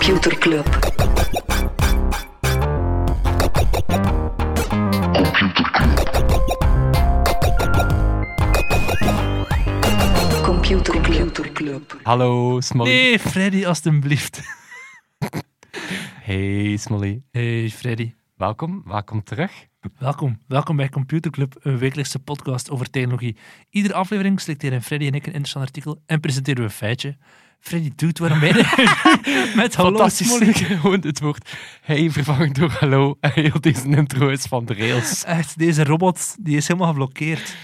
Computer Club. Computer Computer Club. Hallo, Smolly. Nee, Freddy, alstublieft. Hey, Smolly. Hey, Freddy. Welkom, welkom terug. Welkom. Welkom bij Computer Club, een wekelijkse podcast over technologie. Iedere aflevering selecteren Freddy en ik een interessant artikel en presenteren we een feitje. Freddy doet waarom ben je met hallo Fantastisch. Gewoon het woord hey vervangen door hallo. En heel deze intro is van de rails. Echt, deze robot die is helemaal geblokkeerd.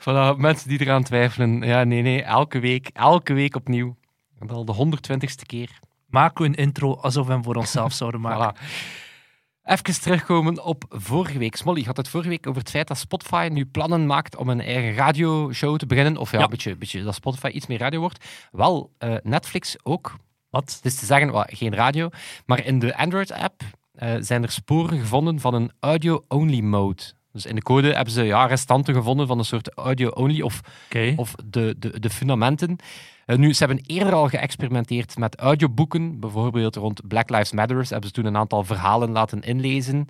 Voilà, mensen die eraan twijfelen. Ja, nee, nee. Elke week, elke week opnieuw. En al de 120ste keer. Maken we een intro alsof we hem voor onszelf zouden maken. Voilà. Even terugkomen op vorige week. Smolly had het vorige week over het feit dat Spotify nu plannen maakt om een eigen radioshow te beginnen. Of ja, Ja. Een beetje, beetje dat Spotify iets meer radio wordt. Wel, eh, Netflix ook. Wat? Dus te zeggen, geen radio. Maar in de Android-app eh, zijn er sporen gevonden van een audio-only mode. Dus in de code hebben ze ja, restanten gevonden van een soort audio-only of, of de, de, de fundamenten. Eh, nu, ze hebben eerder al geëxperimenteerd met audioboeken. Bijvoorbeeld rond Black Lives Matter hebben ze toen een aantal verhalen laten inlezen.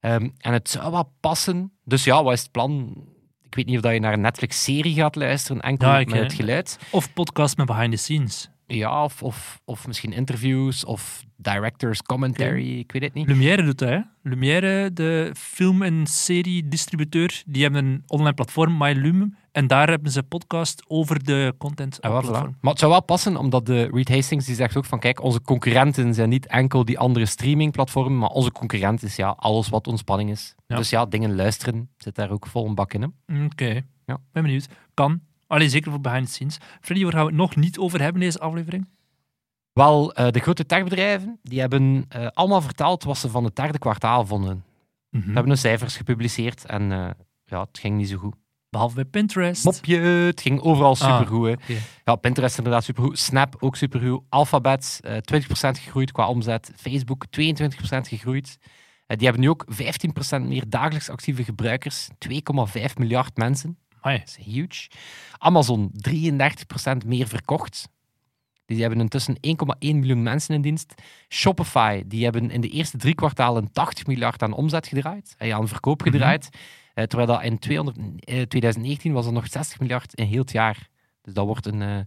Ehm, en het zou wel passen. Dus ja, wat is het plan? Ik weet niet of dat je naar een Netflix-serie gaat luisteren, enkel Ja, met eh, het geluid. Of podcast met behind the scenes. Ja, of, of, of misschien interviews of director's commentary, ik weet het niet. Lumière doet dat, hè? Lumière, de film- en serie-distributeur, die hebben een online platform, MyLume. En daar hebben ze podcast over de content Ah, platform. voilà. Maar het zou wel passen, omdat de Reed Hastings die zegt ook van kijk, onze concurrenten zijn niet enkel die andere streamingplatformen, maar onze concurrent is ja, alles wat ontspanning is. Ja. Dus ja, dingen luisteren zit daar ook vol een bak in. Oké, Ja. ben benieuwd. Kan. Alleen zeker voor behind the scenes. Freddy, waar gaan we het nog niet over hebben in deze aflevering? Wel, eh, de grote techbedrijven die hebben eh, allemaal verteld wat ze van het derde kwartaal vonden. Mhm. Ze hebben hun cijfers gepubliceerd en eh, ja, het ging niet zo goed. Behalve bij Pinterest. Mopje, het ging overal supergoed. hè. oké. Ja, Pinterest inderdaad supergoed. Snap ook supergoed. Alphabet eh 20% gegroeid qua omzet. Facebook 22% gegroeid. Die hebben nu ook 15% meer dagelijks actieve gebruikers. 2,5 miljard mensen. Amai. Dat is huge. Amazon 33% meer verkocht. Die hebben intussen 1,1 miljoen mensen in dienst. Shopify, die hebben in de eerste drie kwartalen 80 miljard aan omzet gedraaid. En aan verkoop Mhm. gedraaid. Eh, terwijl dat in 200, eh, 2019 was er nog 60 miljard in heel het jaar. Dus dat wordt een, eh,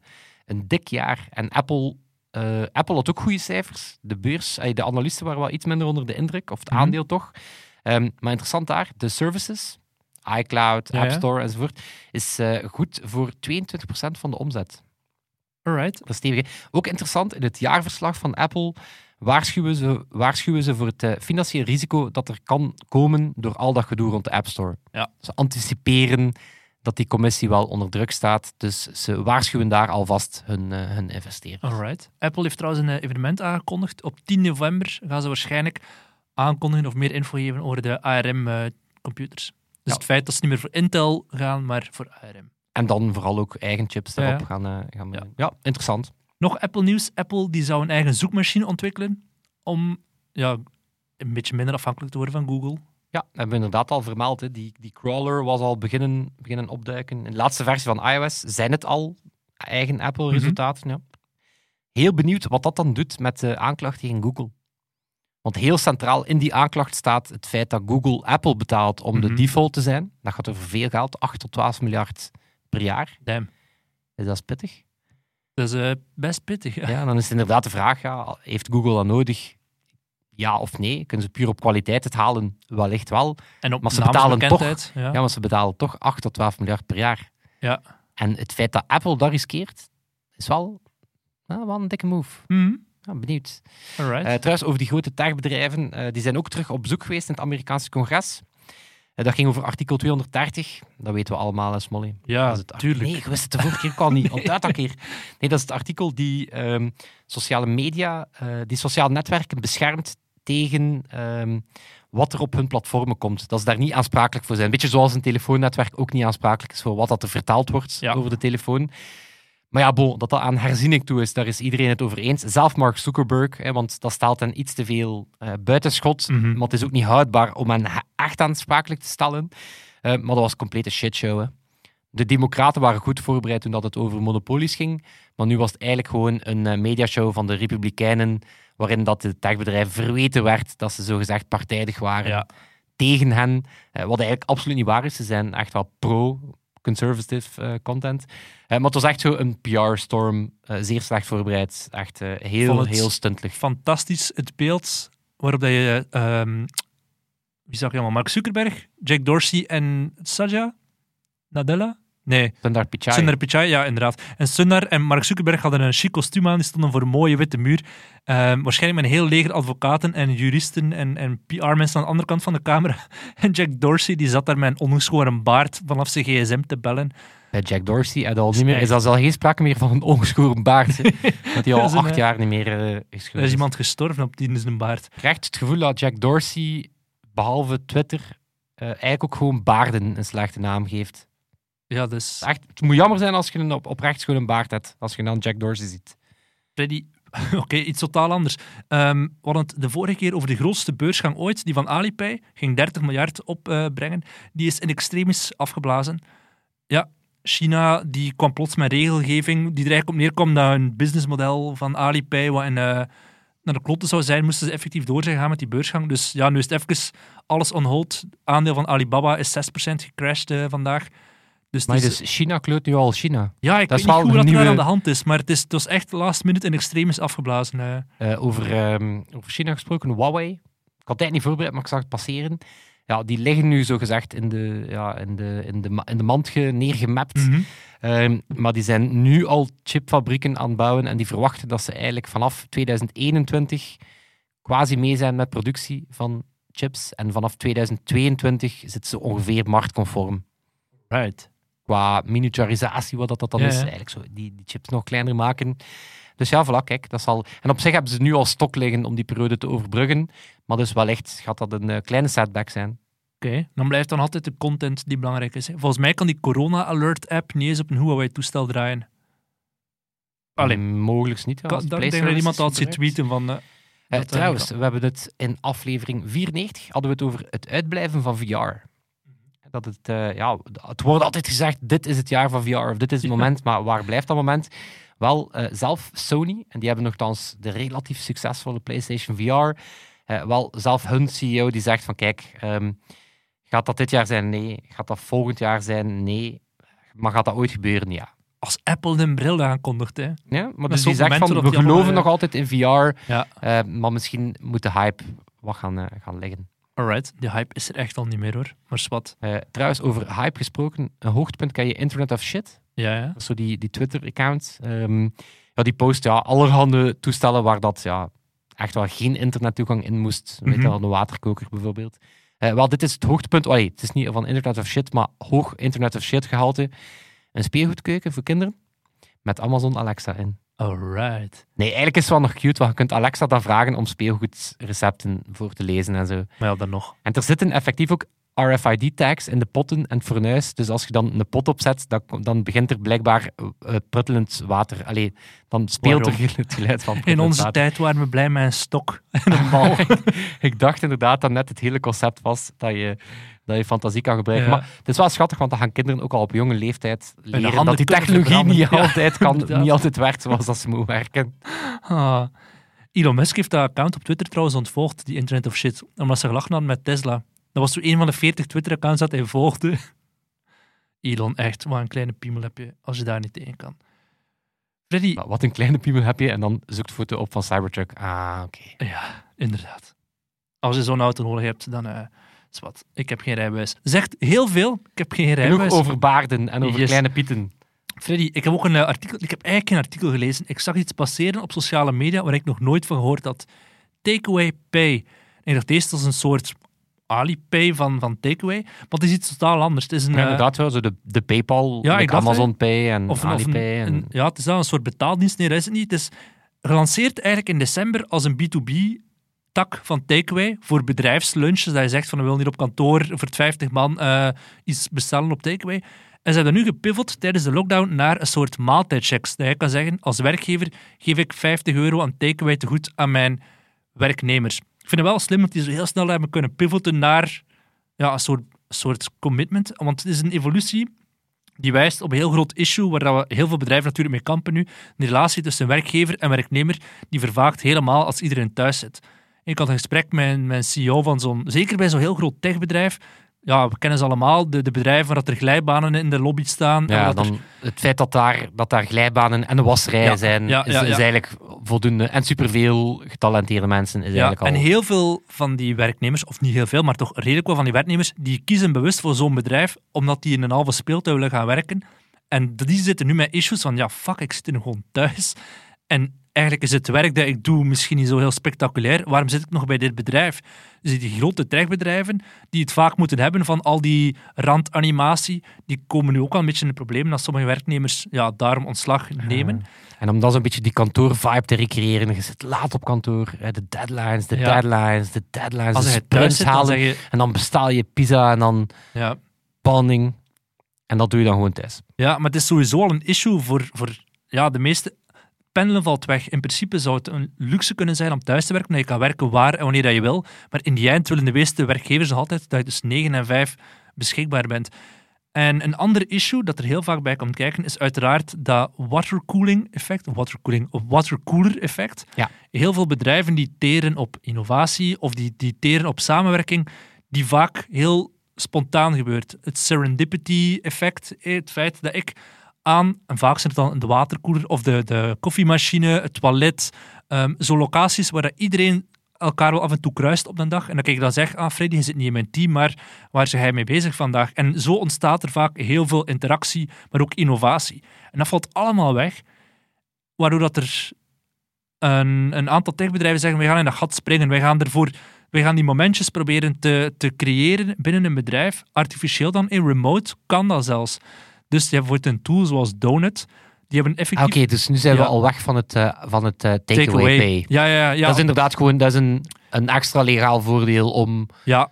een dik jaar. En Apple, eh, Apple had ook goede cijfers. De beurs, eh, de analisten waren wel iets minder onder de indruk, of het Mhm. aandeel toch. Ehm, maar interessant daar, de services, iCloud, Ja, App. Store enzovoort, is eh, goed voor 22% van de omzet. Alright. Dat is stevig. Ook interessant, in het jaarverslag van Apple waarschuwen ze, waarschuwen ze voor het eh, financieel risico dat er kan komen door al dat gedoe rond de App Store. Ja. Ze anticiperen dat die commissie wel onder druk staat, dus ze waarschuwen daar alvast hun, eh, hun investeerders. Alright. Apple heeft trouwens een evenement aangekondigd. Op 10 november gaan ze waarschijnlijk aankondigen of meer info geven over de ARM-computers. Dus het feit dat ze niet meer voor Intel gaan, maar voor ARM. En dan vooral ook eigen chips erop gaan, eh, gaan Ja. interessant. Nog Apple nieuws. Apple die zou een eigen zoekmachine ontwikkelen om ja, een beetje minder afhankelijk te worden van Google. Ja, dat hebben we inderdaad al vermeld. Hè. Die, die crawler was al beginnen, beginnen opduiken. In de laatste versie van iOS zijn het al eigen Apple-resultaten. ja. Heel benieuwd wat dat dan doet met de aanklacht tegen Google. Want heel centraal in die aanklacht staat het feit dat Google Apple betaalt om de Mhm. default te zijn. Dat gaat over veel geld, 8 tot 12 miljard per jaar. Damn. Is dat pittig? Dat is eh, best pittig. Ja. Ja, dan is het inderdaad de vraag, ja, heeft Google dat nodig? Ja of nee? Kunnen ze puur op kwaliteit het halen? Wellicht wel. En op Maar ze betalen naamsbekendheid, Ja. Ja, maar ze betalen toch 8 tot 12 miljard per jaar. Ja. En het feit dat Apple dat riskeert, is wel, wel een dikke move. Mhm. Ja, benieuwd. Alright. Eh, trouwens, over die grote techbedrijven, eh, die zijn ook terug op bezoek geweest in het Amerikaanse congres. Eh, dat ging over artikel 230. Dat weten we allemaal, hè, Smolly. ja, Dat is het ar- tuurlijk. Nee, je wist het de vorige keer al niet. Onthoud dat keer. Nee, dat is het artikel die ehm, sociale media, die sociale netwerken beschermt tegen ehm, wat er op hun platformen komt. Dat ze daar niet aansprakelijk voor zijn. Beetje zoals een telefoonnetwerk ook niet aansprakelijk is voor wat dat er vertaald wordt Ja. over de telefoon. Maar ja, bon, dat dat aan herziening toe is, daar is iedereen het over eens. Zelf Mark Zuckerberg, hè, want dat stelt hen iets te veel eh, buitenschot. Mhm. Maar het is ook niet houdbaar om hen he- echt aansprakelijk te stellen. Eh, maar dat was een complete shitshow. Hè. de democraten waren goed voorbereid toen dat het over monopolies ging, maar nu was het eigenlijk gewoon een eh, mediashow van de republikeinen, waarin dat de techbedrijven verweten werd dat ze zogezegd partijdig waren Ja. tegen hen, wat eigenlijk absoluut niet waar is. Ze zijn echt wel pro-conservative eh, content. Eh, maar het was echt zo een PR-storm, eh, zeer slecht voorbereid, echt heel, heel stuntelig. Fantastisch het beeld waarop dat je... ehm, wie zag je allemaal? Mark Zuckerberg, Jack Dorsey en Satya Nadella? Nee, Sundar Pichai. Sundar Pichai, ja, inderdaad. En Sundar en Mark Zuckerberg hadden een chic kostuum aan, die stonden voor een mooie witte muur. Ehm, waarschijnlijk met een heel leger advocaten en juristen en, en PR-mensen aan de andere kant van de camera. En Jack Dorsey, die zat daar met een ongeschoren baard vanaf zijn gsm te bellen. Bij Jack Dorsey en al niet meer, is al geen sprake meer van een ongeschoren baard. dat hij al Dat een, acht eh, jaar niet meer eh, is Er is iemand gestorven op die zijn baard. Ik krijg het gevoel dat Jack Dorsey, behalve Twitter, eh, eigenlijk ook gewoon baarden een slechte naam geeft. Ja, dus Echt, het moet jammer zijn als je een op, oprecht een baard hebt, als je dan Jack Dorsey ziet. Freddy, oké, iets totaal anders. Ehm we het de vorige keer over de grootste beursgang ooit, die van Alipay, ging 30 miljard opbrengen. die is in extremis afgeblazen. Ja, China die kwam plots met regelgeving die er eigenlijk op neerkwam dat een businessmodel van Alipay wat in, eh, naar de kloten zou zijn, moesten ze effectief door zijn gaan met die beursgang. Dus ja, nu is het even alles on hold. Aandeel van Alibaba is 6% gecrashed eh, vandaag. Dus Maar is- dus China kleurt nu al China. ja, ik dat is weet niet hoe dat nieuwe- aan de hand is, maar het, is, het was echt last minute in extremis afgeblazen. eh. Over, ehm, over China gesproken, Huawei. Ik had het niet voorbereid, maar ik zag het passeren. Ja, die liggen nu zo gezegd in de, ja, in de, in de, in de mand ge- neergemapt. Mhm. Ehm, maar die zijn nu al chipfabrieken aan het bouwen en die verwachten dat ze eigenlijk vanaf 2021 quasi mee zijn met productie van chips. En vanaf 2022 zitten ze ongeveer marktconform. Right. Qua miniaturisatie, wat dat, dat dan Ja, is. Eigenlijk zo die, die chips nog kleiner maken. Dus ja, voilà, kijk. Dat zal... En op zich hebben ze nu al stok liggen om die periode te overbruggen. Maar dus wellicht gaat dat een eh, kleine setback zijn. Oké, dan blijft dan altijd de content die belangrijk is. hè. Volgens mij kan die Corona Alert app niet eens op een Huawei-toestel draaien. Allee, Mm, Mogelijk niet. ja, Kan- dat- denk dat iemand zien gebruikt. tweeten van... eh, Eh, dat trouwens, we hebben het in aflevering 94 hadden we het over het uitblijven van VR. Dat het, eh, ja, het wordt altijd gezegd, dit is het jaar van VR, of dit is het moment, maar waar blijft dat moment? Wel, eh, zelf Sony, en die hebben nogthans de relatief succesvolle PlayStation VR, eh, wel, zelf hun CEO die zegt van, kijk, ehm, gaat dat dit jaar zijn? Nee. Gaat dat volgend jaar zijn? Nee. Maar gaat dat ooit gebeuren? Ja. als Apple een bril aankondigt, hè. Ja, maar dus die zegt van, we geloven nog altijd in VR, Ja. maar misschien moet de hype wat gaan, gaan liggen. Alright, die hype is er echt al niet meer, hoor. Maar wat? Eh, trouwens, over hype gesproken, een hoogtepunt kan je Internet of Shit. Ja, ja. Dat is zo die, die Twitter-account. Ehm, ja, die post ja, allerhande toestellen waar dat ja, echt wel geen internettoegang in moest. Weet je Mhm. wel, een waterkoker bijvoorbeeld. Eh, wel, dit is het hoogtepunt. Allee, het is niet van Internet of Shit, maar hoog Internet of Shit gehalte. Een speelgoedkeuken voor kinderen met Amazon Alexa in. Alright. Nee, eigenlijk is het wel nog cute, want je kunt Alexa dan vragen om speelgoedrecepten voor te lezen en zo. Maar ja, dan nog. En er zitten effectief ook RFID-tags in de potten en het fornuis. Dus als je dan een pot opzet, dan, dan begint er blijkbaar eh, pruttelend water. Allee, dan speelt Waarom? er het geluid van In onze water. tijd waren we blij met een stok en een bal. Ik dacht inderdaad dat net het hele concept was dat je, dat je fantasie kan gebruiken. Ja. Maar het is wel schattig, want dan gaan kinderen ook al op jonge leeftijd leren dat die technologie niet. Ja, altijd, kan, inderdaad. niet altijd werkt zoals dat ze moet werken. Ah. Elon Musk heeft dat account op Twitter trouwens ontvolgd, die Internet of Shit, omdat ze gelachen hadden met Tesla. Dat was zo een van de 40 Twitter-accounts dat hij volgde. Elon, echt, wat een kleine piemel heb je als je daar niet tegen kan. Freddy, Maar Wat een kleine piemel heb je en dan zoekt foto op van Cybertruck. Ah, oké. ja, inderdaad. Als je zo'n auto nodig hebt, dan eh, is wat. Ik heb geen rijbewijs. Zegt heel veel, ik heb geen rijbewijs. over baarden en over Yes. kleine pieten. Freddy, ik heb ook een eh, artikel. Ik heb eigenlijk geen artikel gelezen. Ik zag iets passeren op sociale media waar ik nog nooit van gehoord had. Takeaway Pay. En ik dacht eerst als een soort Alipay van, van Takeaway. Maar het is iets totaal anders. Het is een, Ja, eh, inderdaad wel. Zo de, de PayPal, Ja, like ik dacht, Amazon Pay en of een, of een- Alipay. en, ja, het is wel een soort betaaldienst. Nee, dat is het niet. Het is gelanceerd eigenlijk in december als een B2B tak van Takeaway voor bedrijfslunches. Dat je zegt van we willen hier op kantoor voor het 50 man eh, iets bestellen op Takeaway. En ze hebben nu gepivot tijdens de lockdown naar een soort maaltijdchecks. Dat je kan zeggen, als werkgever geef ik 50 euro aan Takeaway te goed aan mijn werknemers. Ik vind het wel slim dat die zo heel snel hebben kunnen pivoten naar ja, een soort, soort commitment. Want het is een evolutie Die wijst op een heel groot issue waar we heel veel bedrijven natuurlijk mee kampen nu. De relatie tussen werkgever en werknemer die vervaagt helemaal als iedereen thuis zit. Ik had een gesprek met mijn CEO van zo'n, zeker bij zo'n heel groot techbedrijf. Ja, we kennen ze allemaal, de, de bedrijven waar dat er glijbanen in de lobby staan. en Ja, er- dan het feit dat daar, dat daar glijbanen en een Ja, zijn, ja, is, eigenlijk voldoende. En superveel getalenteerde mensen is eigenlijk al... en heel veel van die werknemers, of niet heel veel, maar toch redelijk wel van die werknemers, die kiezen bewust voor zo'n bedrijf omdat die in een halve speeltuin willen gaan werken. En die zitten nu met issues van, ja, fuck, ik zit hier gewoon thuis. En eigenlijk is het werk dat ik doe misschien niet zo heel spectaculair. Waarom zit ik nog bij dit bedrijf? Dus die grote techbedrijven, die het vaak moeten hebben van al die randanimatie, die komen nu ook al een beetje in de problemen als sommige werknemers ja, daarom ontslag nemen. En om dan zo'n beetje die kantoorvibe te recreëren. Je zit laat op kantoor. De deadlines, de Ja. deadlines, de deadlines. Als de sprints halen. je... En dan bestel je pizza en dan Ja, panning. En dat doe je dan gewoon thuis. Ja, maar het is sowieso al een issue voor, voor ja, de meeste. Pendelen valt weg. In principe zou het een luxe kunnen zijn om thuis te werken, omdat je kan werken waar en wanneer dat je wil. Maar in die eind willen de meeste werkgevers nog altijd dat je tussen 9 en 5 beschikbaar bent. En een ander issue dat er heel vaak bij komt kijken is uiteraard dat watercooling effect, watercooling, of watercooler effect. Ja. Heel veel bedrijven die teren op innovatie of die, die teren op samenwerking, die vaak heel spontaan gebeurt. Het serendipity effect, het feit dat ik aan, en vaak zijn het dan de waterkoeler of de, de koffiemachine, het toilet, ehm, zo locaties waar dat iedereen elkaar wel af en toe kruist op een dag. En dan kijk ik dan zeg, ah Freddy, je zit niet in mijn team, maar waar is hij mee bezig vandaag? En zo ontstaat er vaak heel veel interactie, maar ook innovatie. En dat valt allemaal weg, waardoor dat er een, een aantal techbedrijven zeggen, we gaan in dat gat springen, wij gaan ervoor... We gaan die momentjes proberen te, te creëren binnen een bedrijf. Artificieel dan in remote kan dat zelfs. Dus je hebt bijvoorbeeld een tool zoals Donut. Die hebben Ah, effectief Oké, dus nu zijn we Ja. al weg van het, eh, van het eh, takeaway takeaway. pay. Ja, ja, ja. Dat is inderdaad gewoon dat is een, een extra legaal voordeel om ja.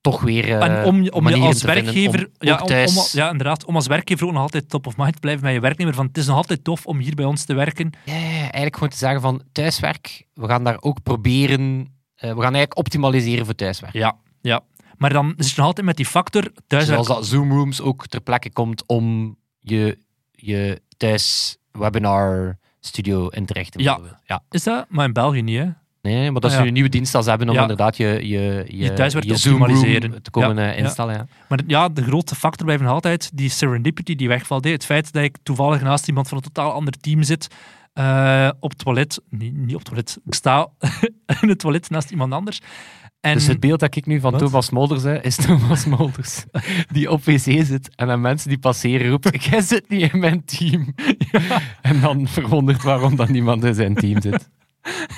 toch weer eh, En om, je- om je als werkgever, om ja, om, thuis... om- ja, inderdaad, om als werkgever ook nog altijd top of mind te blijven met je werknemer. Van, het is nog altijd tof om hier bij ons te werken. Ja, ja, ja, eigenlijk gewoon te zeggen van thuiswerk, we gaan daar ook proberen... eh, we gaan eigenlijk optimaliseren voor thuiswerk. Ja, ja. Maar dan zit je nog altijd met die factor thuiswerk. Zoals dat Zoom Rooms ook ter plekke komt om je, je thuis webinar studio in te richten. Ja. ja. Is dat? Maar in België niet, hè? Nee, maar dat is Ah, ja. nu een nieuwe dienst dat ze hebben om Ja. inderdaad je, je, je, Je thuiswerk te optimaliseren. te komen Ja, eh, ja. instellen. Ja. Maar ja, de grote factor blijft nog altijd die serendipity die wegvalt. hè. Het feit dat ik toevallig naast iemand van een totaal ander team zit, eh, op het toilet. Nee, niet op het toilet. Ik sta in het toilet naast iemand anders. En Dus het beeld dat ik nu van Wat? Thomas Molders hè, is Thomas Molders die op wc zit en aan mensen die passeren roept jij zit niet in mijn team. En dan verwondert waarom dan niemand in zijn team zit.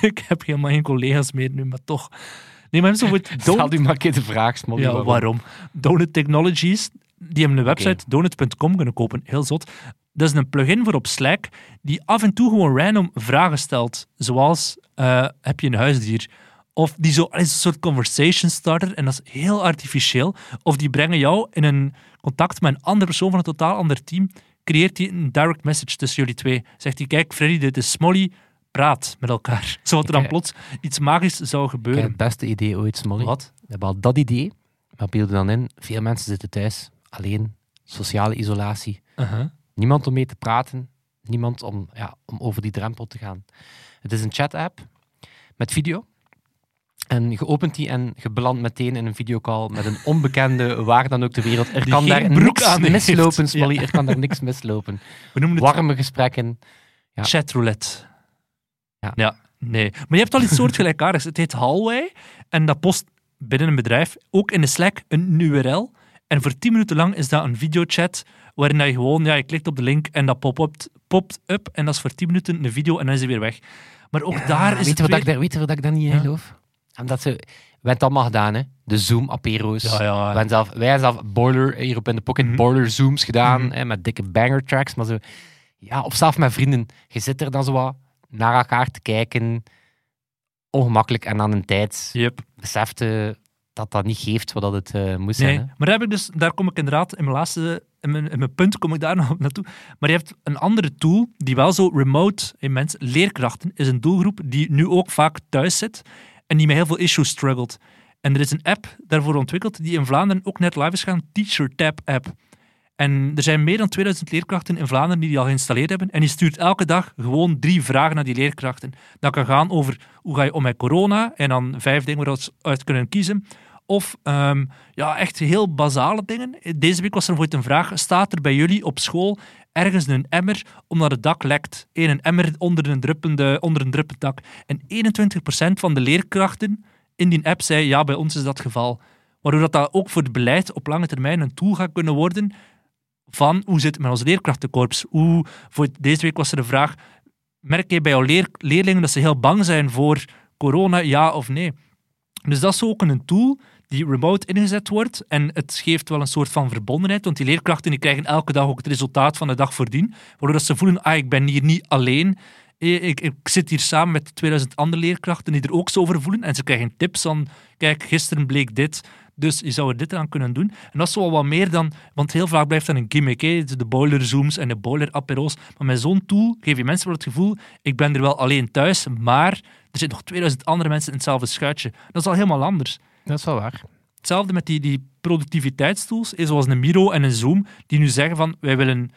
ik heb helemaal geen collega's meer nu, maar toch. Nee, maar zo wordt Stel u maar een keer de vraag, Smolly, Ja, waarom? Donut Technologies, die hebben een website, donut.com, kunnen kopen. Heel zot. Dat is een plugin voor op Slack, die af en toe gewoon random vragen stelt. Zoals, eh, heb je een huisdier? Of die zo, is een soort conversation starter, en dat is heel artificieel. Of die brengen jou in een contact met een andere persoon van een totaal ander team. Creëert die een direct message tussen jullie twee. Zegt hij, kijk Freddy, dit is Smolly, praat met elkaar. Zodat er dan plots iets magisch zou gebeuren. het beste idee ooit, Smolly. Wat? We hebben al dat idee, maar beelden dan in, veel mensen zitten thuis, alleen, sociale isolatie. Uh-huh. Niemand om mee te praten, niemand om, ja, om over die drempel te gaan. Het is een chat-app met video. En je opent die en je belandt meteen in een videocall met een onbekende, waar dan ook ter wereld. Er Die kan daar niks aan mislopen, Smolly. Ja. Er kan daar niks mislopen. We noemen het Warme gesprekken. Ja. chatroulette. Ja. ja, nee. Maar je hebt al iets soortgelijkaardigs. Het heet Hallway en dat post binnen een bedrijf ook in de Slack een URL. En voor 10 minuten lang is dat een videochat waarin dat je gewoon, ja, je klikt op de link en dat popt popt up en dat is voor 10 minuten een video en dan is hij weer weg. Maar ook daar is weet, het wat weer... ik daar, weet je wat ik daar niet in geloof? Omdat ze, we hebben het allemaal gedaan, hè? De Zoom-apero's. Ja, ja. We hebben zelf, wij hebben zelf Boiler, hier op in de Pocket, Mhm. Boiler Zooms gedaan, Mhm. hè, met dikke banger tracks. Maar zo, ja, of zelf met vrienden. Je zit er dan zo wat naar elkaar te kijken, ongemakkelijk. En aan een tijd Yep. besefte dat dat niet geeft wat dat het eh, moest Nee, zijn. Hè? maar daar, heb ik dus, daar kom ik inderdaad in mijn laatste, in mijn, in mijn punt kom ik daar nog naartoe. Maar je hebt een andere tool die wel zo remote in mensen, leerkrachten, is een doelgroep die nu ook vaak thuis zit en die met heel veel issues struggelt. En er is een app daarvoor ontwikkeld die in Vlaanderen ook net live is gaan, Teacher Tab app. En er zijn meer dan 2000 leerkrachten in Vlaanderen die die al geïnstalleerd hebben. En die stuurt elke dag gewoon drie vragen naar die leerkrachten. Dat kan gaan over hoe ga je om met corona en dan vijf dingen waar we uit kunnen kiezen. Of ehm, ja, echt heel basale dingen. Deze week was er bijvoorbeeld een vraag: staat er bij jullie op school ergens een emmer omdat het dak lekt? Eén een emmer onder een druppende, onder een druppend dak. En 21% van de leerkrachten in die app zei: ja, bij ons is dat geval. Waardoor dat, ook voor het beleid op lange termijn een tool gaat kunnen worden van hoe zit het met ons leerkrachtenkorps? Hoe, voor deze week was er een vraag: merk je bij jouw leer, leerlingen dat ze heel bang zijn voor corona, ja of nee? Dus dat is ook een tool die remote ingezet wordt. En het geeft wel een soort van verbondenheid, want die leerkrachten die krijgen elke dag ook het resultaat van de dag voordien, waardoor dat ze voelen, ah, ik ben hier niet alleen. Eh, ik, ik, zit hier samen met 2000 andere leerkrachten die er ook zo over voelen. En ze krijgen tips van, kijk, gisteren bleek dit, dus je zou er dit aan kunnen doen. En dat is wel wat meer dan, want heel vaak blijft dat een gimmick, hè? de boiler zooms en de boiler apero's. Maar met zo'n tool geef je mensen wel het gevoel, ik ben er wel alleen thuis, maar er zitten nog 2000 andere mensen in hetzelfde schuitje. Dat is al helemaal anders. Dat is wel waar. Hetzelfde met die, die productiviteitstools, zoals een Miro en een Zoom, die nu zeggen van, wij willen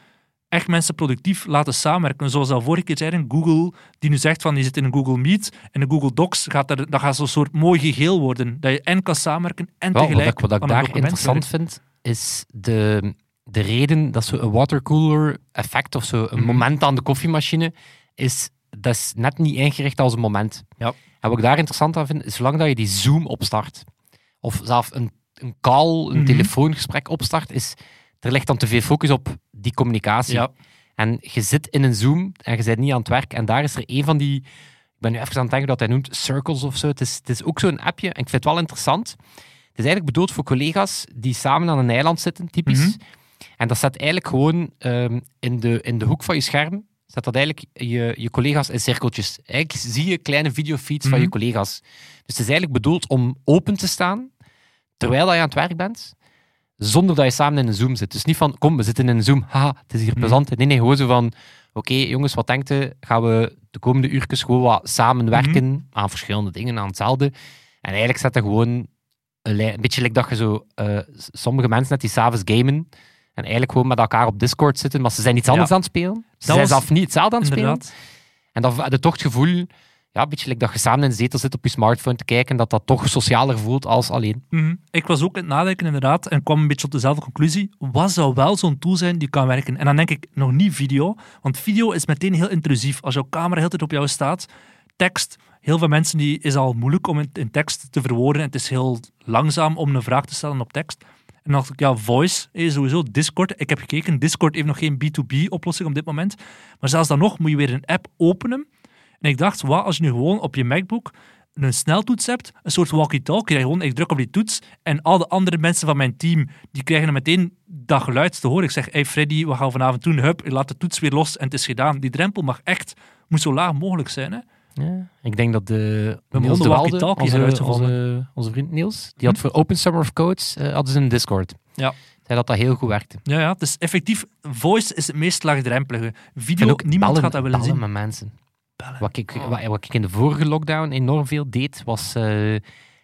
echt mensen productief laten samenwerken. Zoals al vorige keer zeiden, Google, die nu zegt van je zit in een Google Meet en een Google Docs, gaat er, dat gaat zo'n soort mooi geheel worden. Dat je en kan samenwerken en tegelijk Wat ik, wat ik een daar interessant vind, is de, de reden dat zo'n watercooler effect of zo een Mhm. moment aan de koffiemachine is, dat is net niet ingericht als een moment. Ja. En wat ik daar interessant aan vind, is zolang dat je die Zoom opstart, of zelfs een, een call, een Mhm. telefoongesprek opstart, is er ligt dan te veel focus op die communicatie. Ja. En je zit in een Zoom en je bent niet aan het werk. En daar is er een van die... Ik ben nu even aan het denken dat hij noemt Circles of zo. Het is, het is ook zo'n appje. En ik vind het wel interessant. Het is eigenlijk bedoeld voor collega's die samen aan een eiland zitten, typisch. Mhm. En dat staat eigenlijk gewoon ehm, in, de, in de hoek van je scherm. Staat dat eigenlijk je, je collega's in cirkeltjes. Eigenlijk zie je kleine videofeeds van je Mhm. collega's. Dus het is eigenlijk bedoeld om open te staan terwijl dat je aan het werk bent zonder dat je samen in een Zoom zit. Dus niet van, kom, we zitten in een Zoom, haha, het is hier Mhm. plezant. Nee, nee, gewoon zo van, oké, jongens, wat denkt u? Gaan we de komende uurtjes gewoon wat samenwerken Mhm. aan verschillende dingen, aan hetzelfde? En eigenlijk zet dat gewoon een, een beetje like dat je zo, eh, sommige mensen net die s'avonds gamen en eigenlijk gewoon met elkaar op Discord zitten, maar ze zijn iets anders Ja. aan het spelen. Ze Dat zijn was- zelf niet hetzelfde aan het spelen. Inderdaad. En dan heb je toch het gevoel, ja, beetje like dat je samen in de zetel zit op je smartphone te kijken, dat dat toch socialer voelt als alleen. Mhm. Ik was ook aan het nadenken, inderdaad, en kwam een beetje tot dezelfde conclusie. Wat zou wel zo'n tool zijn die kan werken? En dan denk ik nog niet video, want video is meteen heel intrusief. Als jouw camera heel tijd op jou staat, tekst, heel veel mensen die is al moeilijk om in, in tekst te verwoorden. En het is heel langzaam om een vraag te stellen op tekst. En dan dacht ik, ja, voice is sowieso Discord. Ik heb gekeken, Discord heeft nog geen B2B-oplossing op dit moment. Maar zelfs dan nog moet je weer een app openen. En ik dacht, wat als je nu gewoon op je MacBook een sneltoets hebt, een soort walkie-talkie, gewoon, ik druk op die toets en al de andere mensen van mijn team, die krijgen dan meteen dat geluid te horen. Ik zeg, hey Freddy, wat gaan we vanavond doen? Hup, ik laat de toets weer los en het is gedaan. Die drempel mag echt, moet zo laag mogelijk zijn. Hè? Ja, ik denk dat de Niels de de Walde, onze, onze, onze vriend Niels, die had voor Open Summer of Codes eh, hadden ze een Discord. Ja. Zei dat dat heel goed werkte. Ja, ja, dus effectief, voice is het meest laagdrempelige. Video, niemand bellen, gaat dat willen zien. met mensen. Bellen. Wat ik, Oh. wat, wat ik in de vorige lockdown enorm veel deed, was, eh,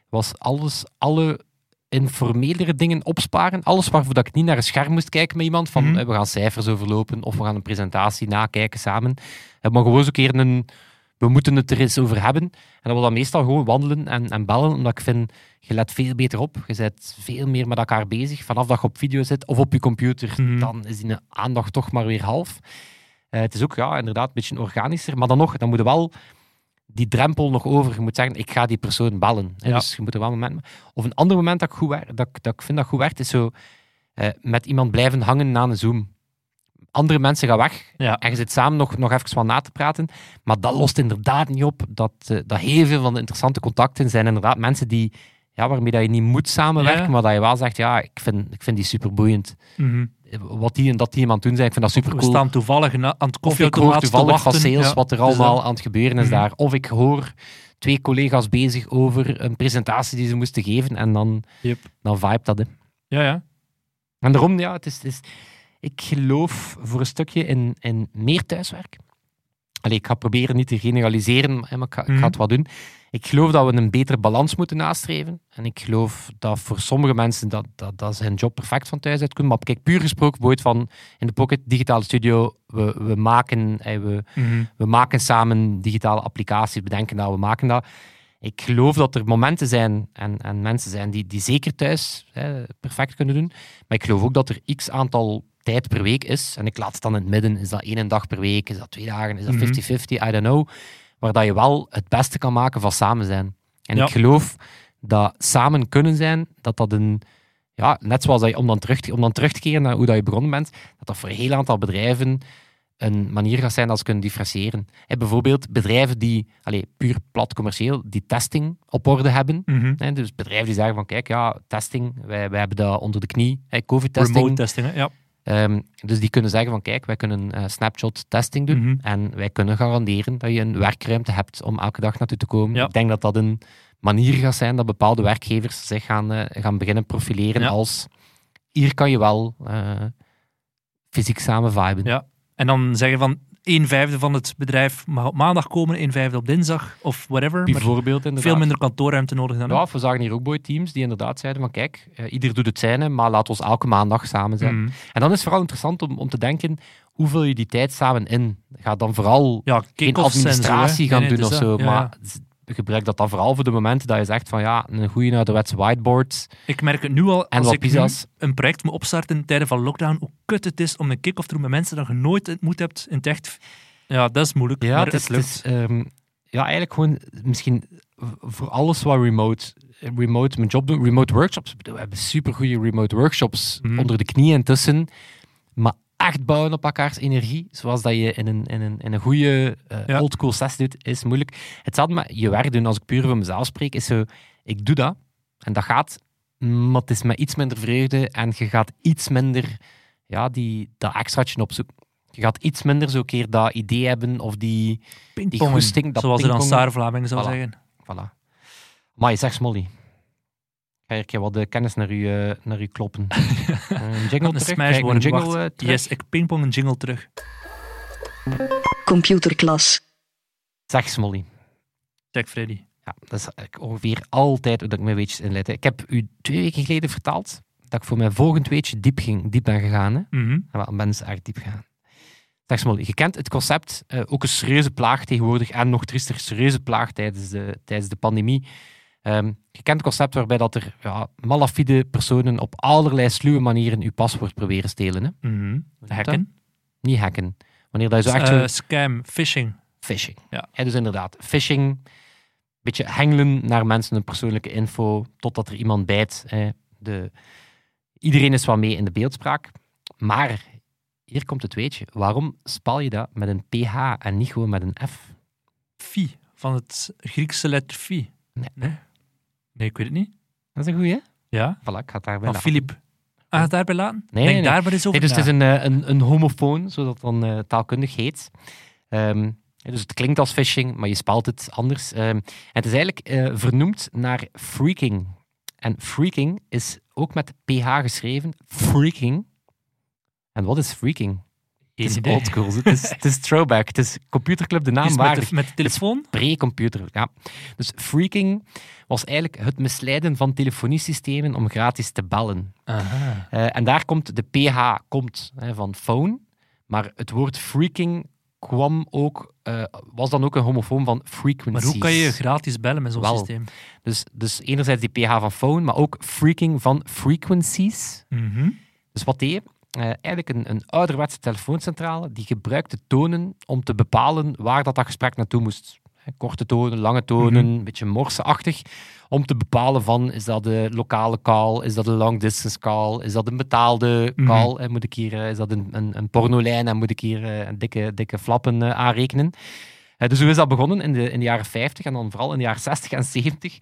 was alles, alle informelere dingen opsparen. Alles waarvoor dat ik niet naar een scherm moest kijken met iemand. Van Mhm. eh, we gaan cijfers overlopen of we gaan een presentatie nakijken samen. Eh, maar gewoon een keer een... We moeten het er eens over hebben. En dat was dan meestal gewoon wandelen en, en bellen. Omdat ik vind, je let veel beter op. Je bent veel meer met elkaar bezig. Vanaf dat je op video zit of op je computer, Mhm. dan is die aandacht toch maar weer half. Eh, het is ook ja, inderdaad een beetje organischer. Maar dan nog, dan moet je wel die drempel nog over. Je moet zeggen, ik ga die persoon bellen. hè. Ja. Dus je moet er wel een moment... Of een ander moment dat ik, goed dat, ik- dat ik vind dat goed werkt, is zo eh, met iemand blijven hangen na een Zoom. Andere mensen gaan weg Ja. en je zit samen nog, nog even wat na te praten. Maar dat lost inderdaad niet op dat, eh, dat heel veel van de interessante contacten zijn inderdaad mensen die, ja, waarmee dat je niet moet samenwerken, Ja. maar dat je wel zegt, ja, ik vind, ik vind die superboeiend. Mhm. Wat die en dat die iemand doen zijn, ik vind dat super We cool. staan toevallig aan het koffieautomaat hoor te toevallig van sales Ja, wat er dus allemaal aan het gebeuren is Mhm. daar. Of ik hoor twee collega's bezig over een presentatie die ze moesten geven en dan, Yep. dan vibe dat. Hè. Ja, ja. En daarom, ja, het is, het is, ik geloof voor een stukje in, in meer thuiswerk. Allee, ik ga proberen niet te generaliseren, maar ik ga, ik ga Mhm. het wat doen. Ik geloof dat we een betere balans moeten nastreven. En ik geloof dat voor sommige mensen dat, dat, dat ze hun job perfect van thuis uit kunnen. Maar kijk, puur gesproken, bijvoorbeeld van in de Pocket Digitale Studio, we, we, maken, eh, we, Mhm. we maken samen digitale applicaties, bedenken dat, we maken dat. Ik geloof dat er momenten zijn en, en mensen zijn die, die zeker thuis perfect kunnen doen. Maar ik geloof ook dat er x aantal tijd per week is. En ik laat het dan in het midden. Is dat één dag per week? Is dat twee dagen? Is dat Mhm. 50-50? I don't know. Waar dat je wel het beste kan maken van samen zijn. En Ja. ik geloof dat samen kunnen zijn, dat dat een... Ja, net zoals dat je, om, dan terug, te- om dan terug te keren naar hoe dat je begonnen bent, dat dat voor een heel aantal bedrijven een manier gaat zijn dat ze kunnen differentiëren. Bijvoorbeeld bedrijven die, allez, puur plat commercieel, die testing op orde hebben. Mhm. Dus bedrijven die zeggen van, kijk, ja, testing, wij, wij hebben dat onder de knie. Covid-testing. Remote testing, ja. Ehm, dus die kunnen zeggen van, kijk, wij kunnen eh, snapshot testing doen. Mhm. En wij kunnen garanderen dat je een werkruimte hebt om elke dag naartoe te komen. Ja. Ik denk dat dat een manier gaat zijn dat bepaalde werkgevers zich gaan, eh, gaan beginnen profileren Ja. als hier kan je wel eh, fysiek samen viben. Ja. En dan zeggen van een vijfde van het bedrijf mag op maandag komen, een vijfde op dinsdag of whatever. Bijvoorbeeld inderdaad. veel minder kantoorruimte nodig dan. Ja, we zagen hier ook boy teams die inderdaad zeiden van kijk, eh, ieder doet het zijne, maar laat ons elke maandag samen zijn. Mhm. En dan is het vooral interessant om, om te denken, hoe vul je die tijd samen in? Ga dan vooral Ja, geen kick-offs en zo, hè. administratie gaan Nee, nee, doen of zo. Ja, maar gebruik dat dan vooral voor de momenten dat je zegt van ja, een goede ouderwetse whiteboard Ik merk het nu al, en als ik nu een project moet opstarten in tijden van lockdown, hoe kut het is om een kick-off te doen met mensen dat je nooit ontmoet hebt in het echt. Ja, dat is moeilijk, Ja, maar het het, is, lukt. het is, ehm, ja, eigenlijk gewoon misschien voor alles wat remote, remote mijn job doen, remote workshops. We hebben supergoeie remote workshops Mhm. onder de knie intussen, maar echt bouwen op elkaars energie, zoals dat je in een, in een, in een goede eh Ja. oldschool sessie doet, is moeilijk. Hetzelfde met je werk doen, als ik puur voor mezelf spreek, is zo, ik doe dat en dat gaat, maar het is met iets minder vreugde en je gaat iets minder ja, die, dat extraatje opzoeken. Je gaat iets minder zo keer dat idee hebben of die... Pingpongen, goesting, dat zoals de dan. Sarah Vlaming zou Voilà. zeggen. Voilà. Maar je zegt Smolly. Ga je wat de kennis naar u, eh, naar u kloppen. een jingle Een terug? smash Krijg ik een jingle eh, terug? Yes, ik pingpong een jingle terug. Computerklas. Zeg Smolly. Check Freddy. Ja, dat is ongeveer altijd dat ik mijn weetjes inleid. Ik heb u twee weken geleden verteld dat ik voor mijn volgend weetje diep, ging, diep ben gegaan. Hè? Mhm. En wel, mensen echt diep gaan. Zeg Smolly, je kent het concept, eh, ook een serieuze plaag tegenwoordig en nog triester, serieuze plaag tijdens de, tijdens de pandemie. Ehm, je kent het concept waarbij dat er ja, malafide personen op allerlei sluwe manieren uw paswoord proberen stelen. Hè? Mhm. Hacken. Niet hacken. Wanneer dat je zo echt Eh, scam, phishing. Phishing. Ja. dus inderdaad, phishing. Beetje hengelen naar mensen hun persoonlijke info, totdat er iemand bijt. Hè. De... Iedereen is wel mee in de beeldspraak. Maar, hier komt het weetje. Waarom spal je dat met een PH en niet gewoon met een F? Phi, van het Griekse letter phi. Nee. Nee, nee ik weet het niet. Dat is een goeie? Ja, Voilà, ik ga het daarbij van laten. Filip. Ah, het daarbij laten? Nee, Denk nee, nee. daar maar eens over Nee, dus het is een, eh, een, een homofoon, zodat het dan eh, taalkundig heet. Ehm, dus het klinkt als phishing, maar je spelt het anders. Ehm, en het is eigenlijk eh, vernoemd naar freaking. En freaking is ook met PH geschreven. Freaking. En wat is freaking? Geen het is oldschool. Het is, het is throwback. Het is computerclub de naam Is met, waardig de, met de telefoon? pre-computer. Ja. Dus freaking was eigenlijk het misleiden van telefoniesystemen om gratis te bellen. Aha. Eh, en daar komt de PH komt, hè, van phone. Maar het woord freaking kwam ook, eh, was dan ook een homofoon van frequencies. Maar hoe kan je gratis bellen met zo'n systeem? Dus, dus enerzijds die PH van phone, maar ook freaking van frequencies. Mhm. Dus wat deed Eh, eigenlijk een, een ouderwetse telefooncentrale die gebruikte tonen om te bepalen waar dat, dat gesprek naartoe moest. Korte tonen, lange tonen, Mhm. een beetje morseachtig. Om te bepalen van, is dat de lokale call, is dat een long distance call, is dat een betaalde Mhm. call, moet ik hier, eh, is dat een, een, een pornolijn en moet ik hier eh, een dikke, dikke flappen aanrekenen. Dus hoe is dat begonnen in de, in de jaren 50 en dan vooral in de jaren 60 en 70?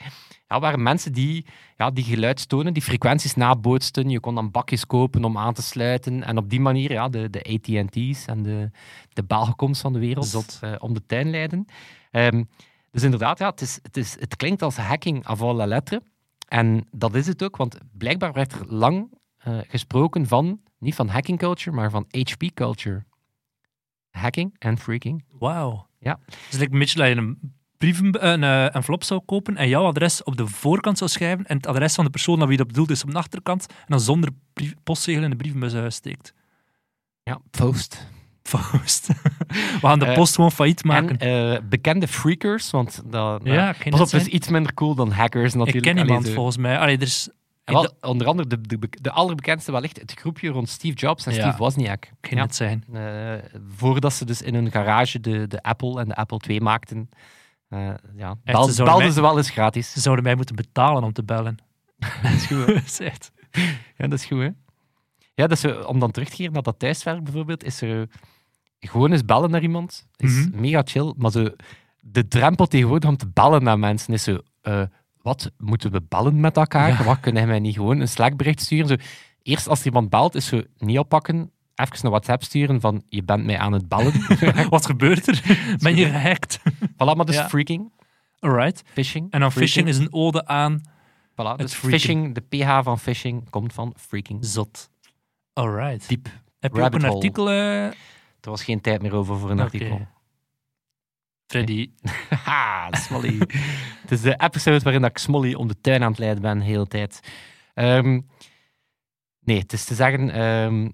Ja, waren mensen die, ja, die geluidstonen, die frequenties nabootsten. Je kon dan bakjes kopen om aan te sluiten. En op die manier ja, de, de AT&T's en de, de Belgecoms van de wereld eh, om de tuin leiden. Ehm, dus inderdaad, ja, het, is, het, is, het klinkt als hacking avant la lettre. En dat is het ook, want blijkbaar werd er lang eh, gesproken van, niet van hacking culture, maar van HP culture. Hacking en freaking. Wauw. Ja. Dus het een beetje dat je een brieven, een eh, envelop zou kopen en jouw adres op de voorkant zou schrijven en het adres van de persoon naar wie dat bedoeld is op de achterkant en dan zonder brief, postzegel in de brievenbus eh, steekt. Ja, post. Post. We gaan de Eh, post gewoon failliet maken. En eh, bekende freakers, want dat, Ja, ik ken pas op, is iets minder cool dan hackers ik natuurlijk. ken Allee, iemand zo- volgens mij. Allee, er is wel, onder andere de, de, de allerbekendste wellicht het groepje rond Steve Jobs en Ja. Steve Wozniak. Kan Ja. het zijn. Eh, voordat ze dus in hun garage de, de Apple en de Apple II maakten, eh, ja, bel- ze zouden belden mij- ze wel eens gratis. Ze zouden mij moeten betalen om te bellen. Dat is goed? Dat is Ja, dat is goed, hè? Ja, dus, eh, om dan terug te keren naar dat thuiswerk bijvoorbeeld, is er eh, gewoon eens bellen naar iemand. Is Mhm. mega chill, maar zo, de drempel tegenwoordig om te bellen naar mensen is zo... wat, moeten we bellen met elkaar? Ja. Wat, kunnen wij niet gewoon een Slack-bericht sturen? Zo, eerst als iemand belt, is zo niet oppakken, even een WhatsApp sturen van je bent mij aan het bellen. Wat gebeurt er? Ben je gehackt? voilà, maar dus Ja. freaking, Alright. phishing. En dan freaking. phishing is een ode aan Voilà, dus phishing, de pH van phishing komt van freaking. zot. Alright. Diep. Heb je ook een artikel, eh, Er was geen tijd meer over voor een artikel. Freddy? Haha, Smolly. het is de episode waarin ik Smolly om de tuin aan het leiden ben de hele tijd. Ehm, nee, het is te zeggen... ehm,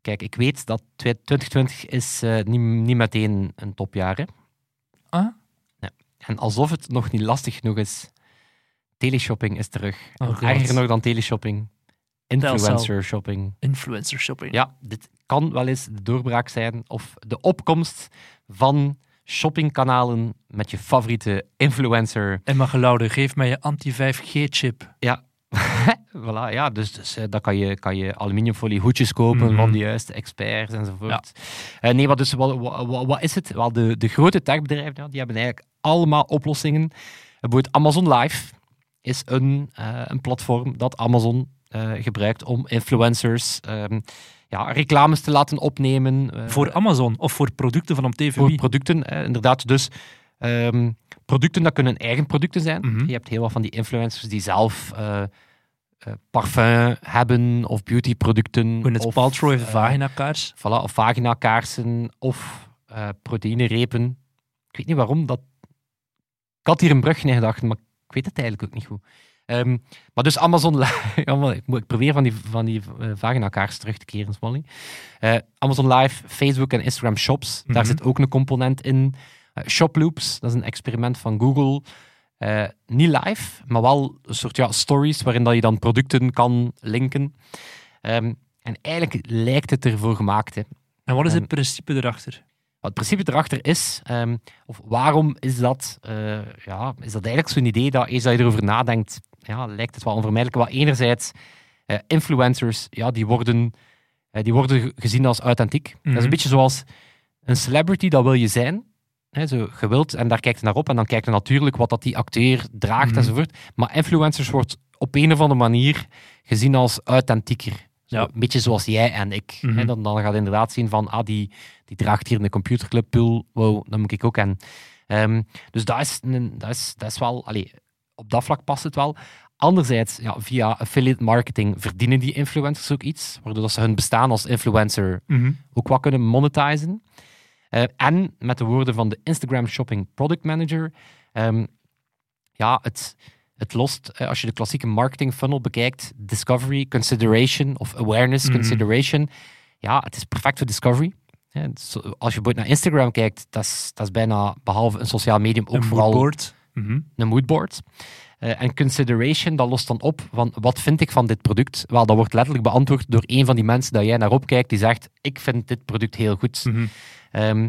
kijk, ik weet dat 2020 is eh, niet, niet meteen een topjaar is. Ah? En alsof het nog niet lastig genoeg is, teleshopping is terug. Oh, En erger nog dan teleshopping, influencer shopping. Influencer shopping. Ja, dit kan wel eens de doorbraak zijn of de opkomst van shoppingkanalen met je favoriete influencer. Emma Geloude, geef mij je anti-5G-chip. Ja, voilà, ja dus, dus eh, dan kan je, kan je aluminiumfolie hoedjes kopen Mhm. van de juiste experts enzovoort. Eh, nee, wat, dus, wat, wat, is het? Wel, de, de grote techbedrijven ja, die hebben eigenlijk allemaal oplossingen. Bijvoorbeeld Amazon Live is een, eh, een platform dat Amazon eh, gebruikt om influencers ehm, ja, reclames te laten opnemen. eh, Voor Amazon of voor producten van op TVI? voor producten, eh, inderdaad. Dus ehm, producten, dat kunnen eigen producten zijn. Mhm. Je hebt heel wat van die influencers die zelf eh, eh, parfum hebben of beautyproducten. Gwyneth of, Paltrow heeft eh, vagina-kaars. Voilà, of vagina-kaarsen of eh proteïnerepen. Ik weet niet waarom. Dat... Ik had hier een brug in gedacht, maar ik weet het eigenlijk ook niet goed. Ehm, maar dus Amazon Live... Ik, probeer van die, van die eh, vagina-kaars terug te keren, Smolly. Eh, Amazon Live, Facebook en Instagram Shops. Daar Mhm. zit ook een component in. Eh, Shoploops, dat is een experiment van Google. Eh, niet live, maar wel een soort ja, stories waarin dat je dan producten kan linken. Ehm, en eigenlijk lijkt het ervoor gemaakt. Hè. En wat is het principe erachter? Wat het principe erachter is, ehm, of waarom is dat, eh, ja, is dat eigenlijk zo'n idee dat eens dat je erover nadenkt, ja, lijkt het wel onvermijdelijk. Wat enerzijds, eh, influencers, ja, die worden, die worden ge- gezien als authentiek. Dat is Mhm. een beetje zoals een celebrity, dat wil je zijn. Hè, zo gewild, en daar kijkt je naar op. En dan kijkt je natuurlijk wat dat die acteur draagt Mhm. enzovoort. Maar influencers wordt op een of andere manier gezien als authentieker. Zo, Ja. Een beetje zoals jij en ik. Mhm. Hè, dan, dan gaat je inderdaad zien van, ah, die, die draagt hier een computerclub pool. Wow, dat moet ik ook aan. Ehm, dus dat is, dat, is, dat is wel... Allee, op dat vlak past het wel. Anderzijds, ja, via affiliate marketing verdienen die influencers ook iets, waardoor dat ze hun bestaan als influencer ook wat kunnen monetizen. Eh, en met de woorden van de Instagram Shopping Product Manager, ehm, ja, het, het lost, eh, als je de klassieke marketing funnel bekijkt, discovery, consideration of awareness, Mhm. consideration, ja, het is perfect voor discovery. Als je bijvoorbeeld naar Instagram kijkt, dat is, dat is bijna, behalve een sociaal medium, ook Een vooral moodboard. Mhm. een moodboard. Eh, en consideration, dat lost dan op van wat vind ik van dit product? Wel, dat wordt letterlijk beantwoord door een van die mensen dat jij naar opkijkt, die zegt, ik vind dit product heel goed. Mhm. Ehm,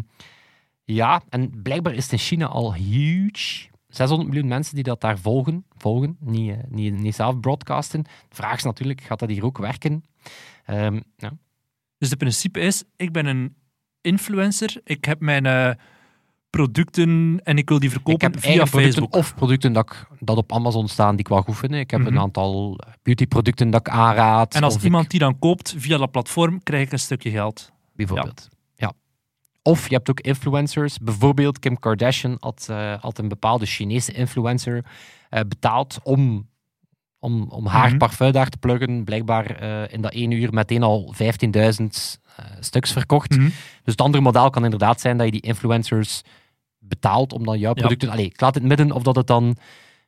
ja, en blijkbaar is het in China al huge. 600 miljoen mensen die dat daar volgen, volgen niet, eh, niet, niet zelf broadcasten. De vraag is natuurlijk, gaat dat hier ook werken? Ehm, ja. Dus het principe is, ik ben een influencer, ik heb mijn eh, producten en ik wil die verkopen via Facebook. of producten dat, ik, dat op Amazon staan die ik wel goed vind. Ik heb Mhm. een aantal beautyproducten dat ik aanraad. En als ik- iemand die dan koopt via dat platform, krijg ik een stukje geld. bijvoorbeeld. Ja. Of je hebt ook influencers. Bijvoorbeeld Kim Kardashian had, eh, had een bepaalde Chinese influencer eh, betaald om, om, om haar Mhm. parfum daar te pluggen. Blijkbaar eh, in dat één uur meteen al 15.000 eh, stuks verkocht. Mhm. Dus het andere model kan inderdaad zijn dat je die influencers betaalt om dan jouw producten... Allee, ik laat het midden of dat het dan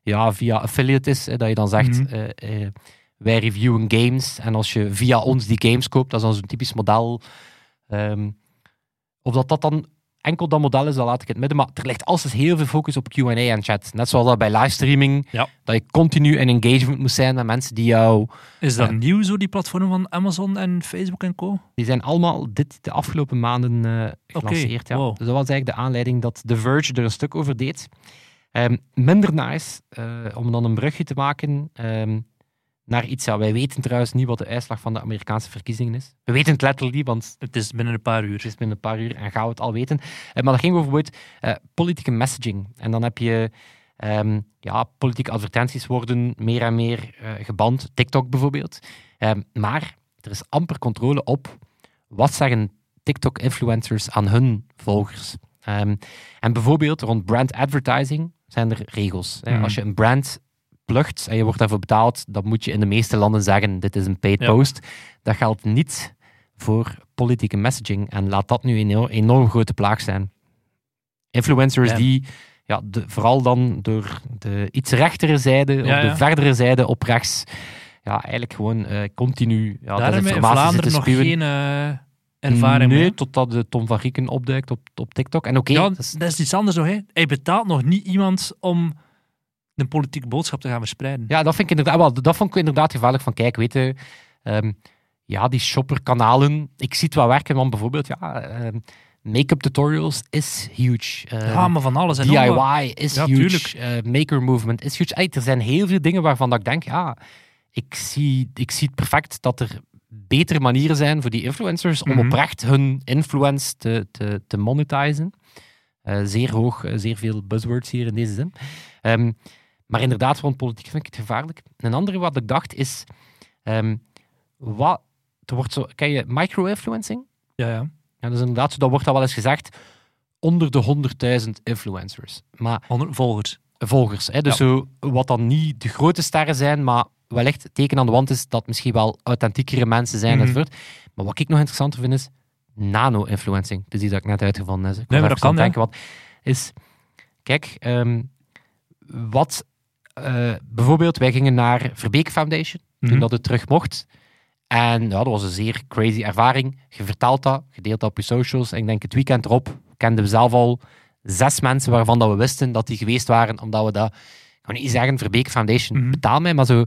ja, via affiliate is, hè, dat je dan zegt... Mhm. wij reviewen games en als je via ons die games koopt, dat is dan zo'n typisch model. Ehm, of dat dat dan enkel dat model is, dat laat ik het midden. Maar er ligt altijd heel veel focus op Q&A en chat. Net zoals dat bij livestreaming, Ja. dat je continu in engagement moet zijn met mensen die jou... Is dat Ja. nieuw, zo die platformen van Amazon en Facebook en co? Die zijn allemaal dit de afgelopen maanden eh gelanceerd. ja. wow. Dus dat was eigenlijk de aanleiding dat The Verge er een stuk over deed. Ehm, minder nice, eh, om dan een brugje te maken ehm, naar iets... Ja, wij weten trouwens niet wat de uitslag van de Amerikaanse verkiezingen is. We weten het letterlijk niet, want Het is binnen een paar uur. het is binnen een paar uur en gaan we het al weten. Eh, maar dat ging over bijvoorbeeld eh, politieke messaging. En dan heb je... ehm, ja, politieke advertenties worden meer en meer eh, geband. TikTok bijvoorbeeld. Ehm, maar er is amper controle op wat zeggen TikTok-influencers aan hun volgers. Ehm, en bijvoorbeeld rond brand advertising zijn er regels. Mhm. Als je een brand plucht en je wordt daarvoor betaald, dan moet je in de meeste landen zeggen, dit is een paid Ja. post. Dat geldt niet voor politieke messaging. En laat dat nu een enorm, grote plaag zijn. Influencers Ja. die ja, de, vooral dan door de iets rechtere zijde, Ja, of de verdere zijde op rechts, ja, eigenlijk gewoon eh, continu ja, Daar hebben we in Vlaanderen nog geen eh, ervaring nee, mee. totdat de Tom van Grieken opduikt op, op TikTok. En oké, dat is- dat is iets anders nog. Hè. Hij betaalt nog niet iemand om een politieke boodschap te gaan verspreiden. ja, dat, vind ik inderdaad, wel, dat vond ik inderdaad gevaarlijk. Van kijk, weet je, ehm, ja, die shopperkanalen, ik zie het wel werken, want bijvoorbeeld, ja, ehm, make-up tutorials is huge. Ehm, Ja, maar van alles en. DIY is Ja, huge. Maker movement is huge. Er zijn heel veel dingen waarvan dat ik denk, ja, ik zie, ik zie het perfect dat er betere manieren zijn voor die influencers om Mhm. oprecht hun influence te, te, te monetizen. Eh, zeer hoog, eh, zeer veel buzzwords hier in deze zin. Ehm, maar inderdaad, rond politiek vind ik het gevaarlijk. Een andere wat ik dacht is, ehm, wat, er wordt zo, ken je micro-influencing? Ja, ja. Ja, is inderdaad zo, dat wordt al wel eens gezegd, onder de 100.000 influencers. Maar volgers. volgers. Hè? Dus Ja. zo, wat dan niet de grote sterren zijn, maar wellicht het teken aan de wand is dat misschien wel authentiekere mensen zijn. Mhm. enzovoort. Maar wat ik nog interessanter vind is nano-influencing. Dus die dat ik net uitgevonden heb. Ik Nee, maar dat kan, denken, wat is... Kijk, ehm, wat... eh, bijvoorbeeld, wij gingen naar Verbeek Foundation, toen Mhm. dat het terug mocht. En ja, dat was een zeer crazy ervaring. Je vertelt dat, je deelt dat op je socials. En ik denk het weekend erop kenden we zelf al zes mensen waarvan dat we wisten dat die geweest waren, omdat we dat... Ik kan niet zeggen, Verbeek Foundation, Mhm. betaal mij, maar zo...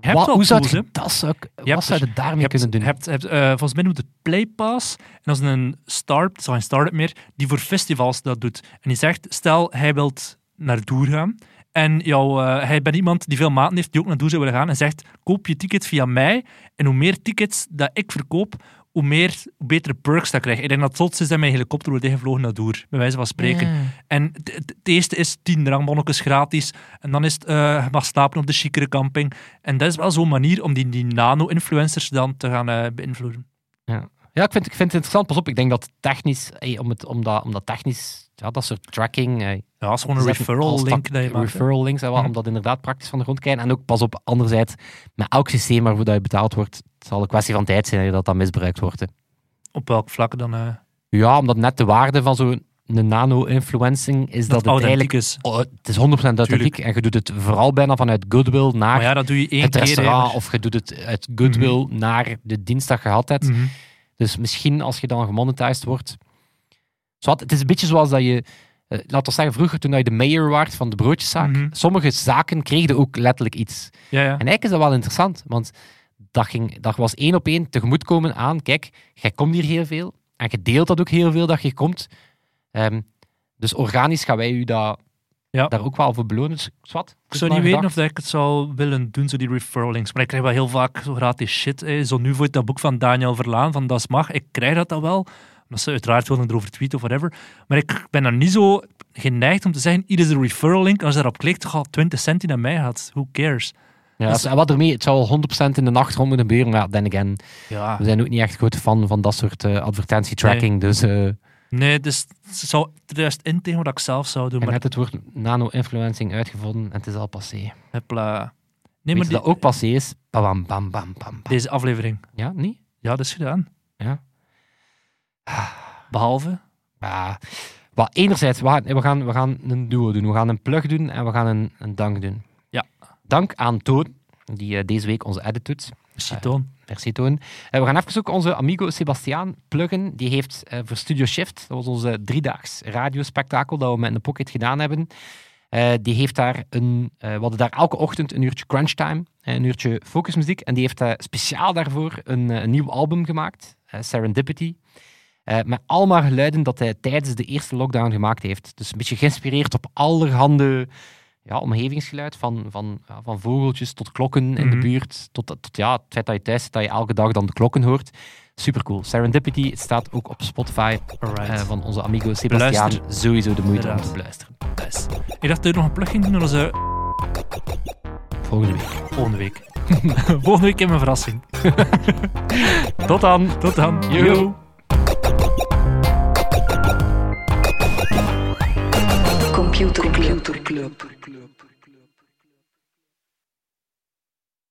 Wat, hoe zou je dat zou, hebt wat zou je er- daarmee Je hebt, kunnen doen? hebt, hebt, eh, volgens mij noemt het Playpass. En dat is een start, het is geen start-up meer, die voor festivals dat doet. En die zegt, stel hij wilt naar Doer gaan. En jou, eh, hij bent iemand die veel maten heeft, die ook naar Doer zou willen gaan. En zegt, koop je ticket via mij. En hoe meer tickets dat ik verkoop, hoe, meer, hoe betere perks dat krijg. Ik denk dat zotst is dat mijn helikopter wordt ingevlogen naar Doer. Bij wijze van spreken. Ja. En het- eerste is 10 drankbonnetjes gratis. En dan is het, eh, je mag slapen op de chicere camping. En dat is wel zo'n manier om die, die nano-influencers dan te gaan eh, beïnvloeden. Ja, ik vind, ik vind het interessant. Pas op, ik denk dat technisch, hey, om, het, om, dat, om dat technisch, ja, dat soort tracking, hey, Ja, is gewoon een referral als link dat- je maakt. referral links, Mhm. om dat inderdaad praktisch van de grond te krijgen. En ook, pas op, anderzijds, met elk systeem waarvoor dat je betaald wordt, het zal een kwestie van tijd zijn dat dat misbruikt wordt. hè. Op welk vlak dan? eh Ja, omdat net de waarde van zo'n nano-influencing is dat, dat het eigenlijk... is. Oh, het is 100% authentiek en je doet het vooral bijna vanuit goodwill naar Maar ja, dat doe je één het keer. restaurant of je doet het uit goodwill naar de dienst dat je gehad hebt. Mhm. Dus misschien als je dan gemonetized wordt. Zwat, het is een beetje zoals dat je, eh, laten we zeggen, vroeger toen je de mayor waard van de broodjeszaak. Mhm. Sommige zaken kregen ook letterlijk iets. Ja, ja. En eigenlijk is dat wel interessant, want dat, ging, dat was één op één tegemoetkomen aan, kijk, jij komt hier heel veel en je deelt dat ook heel veel dat je komt. Ehm, dus organisch gaan wij u dat, Ja. daar ook wel voor belonen. Dus, Ik zou niet weten of dat ik het zou willen doen, zo die referral links. Maar ik krijg wel heel vaak zo gratis shit. Zo nu voor dat boek van Daniel Verlaan, van Das Mag. Ik krijg dat dan wel. Omdat ze uiteraard willen erover tweeten of whatever. Maar ik ben dan niet zo geneigd om te zeggen, hier is een referral link. Als je daarop klikt, toch al 20 cent die naar mij gaat. Who cares? Ja, Dus- en wat ermee, het zou 100% in de achtergrond moeten gebeuren, maar then again, Ja. we zijn ook niet echt grote fan van dat soort eh, advertentietracking. Dus eh, Nee, dus het zou juist in tegen wat ik zelf zou doen. en Maar net het woord nano-influencing uitgevonden en het is al passé. hopla. Nee, Weet maar je die- dat ook passé is? Bam, bam, bam, bam, bam. deze aflevering. Ja, niet? Ja, dat is gedaan. Ja. Behalve... Wat enerzijds, we gaan, we, gaan, we gaan een duo doen. We gaan een plug doen en we gaan een, een dank doen. Ja. Dank aan Toon, die eh, deze week onze edit doet. Chitoon. Merci Toon. Eh, we gaan even ook onze amigo Sebastiaan pluggen. Die heeft eh, voor Studio Shift, dat was onze driedaags radiospectakel dat we met een pocket gedaan hebben. eh, die heeft daar een, eh, we hadden daar elke ochtend een uurtje crunchtime, eh, een uurtje focusmuziek. En die heeft eh, speciaal daarvoor een, eh, een nieuw album gemaakt, eh, Serendipity. Eh, met allemaal geluiden dat hij tijdens de eerste lockdown gemaakt heeft. Dus een beetje geïnspireerd op allerhande ja, omgevingsgeluid, van, van, ja, van vogeltjes tot klokken in de Mhm. buurt, tot, tot ja, het feit dat je thuis zit, dat je elke dag dan de klokken hoort. Supercool. Serendipity het staat ook op Spotify eh, van onze amigo Sebastiaan. Beluister. Sowieso de moeite om te beluisteren. Nice. Ik dacht dat je nog een plug ging doen onze Volgende week. volgende week. volgende week in mijn verrassing. Tot dan. Tot dan. Yo. Yo. Club.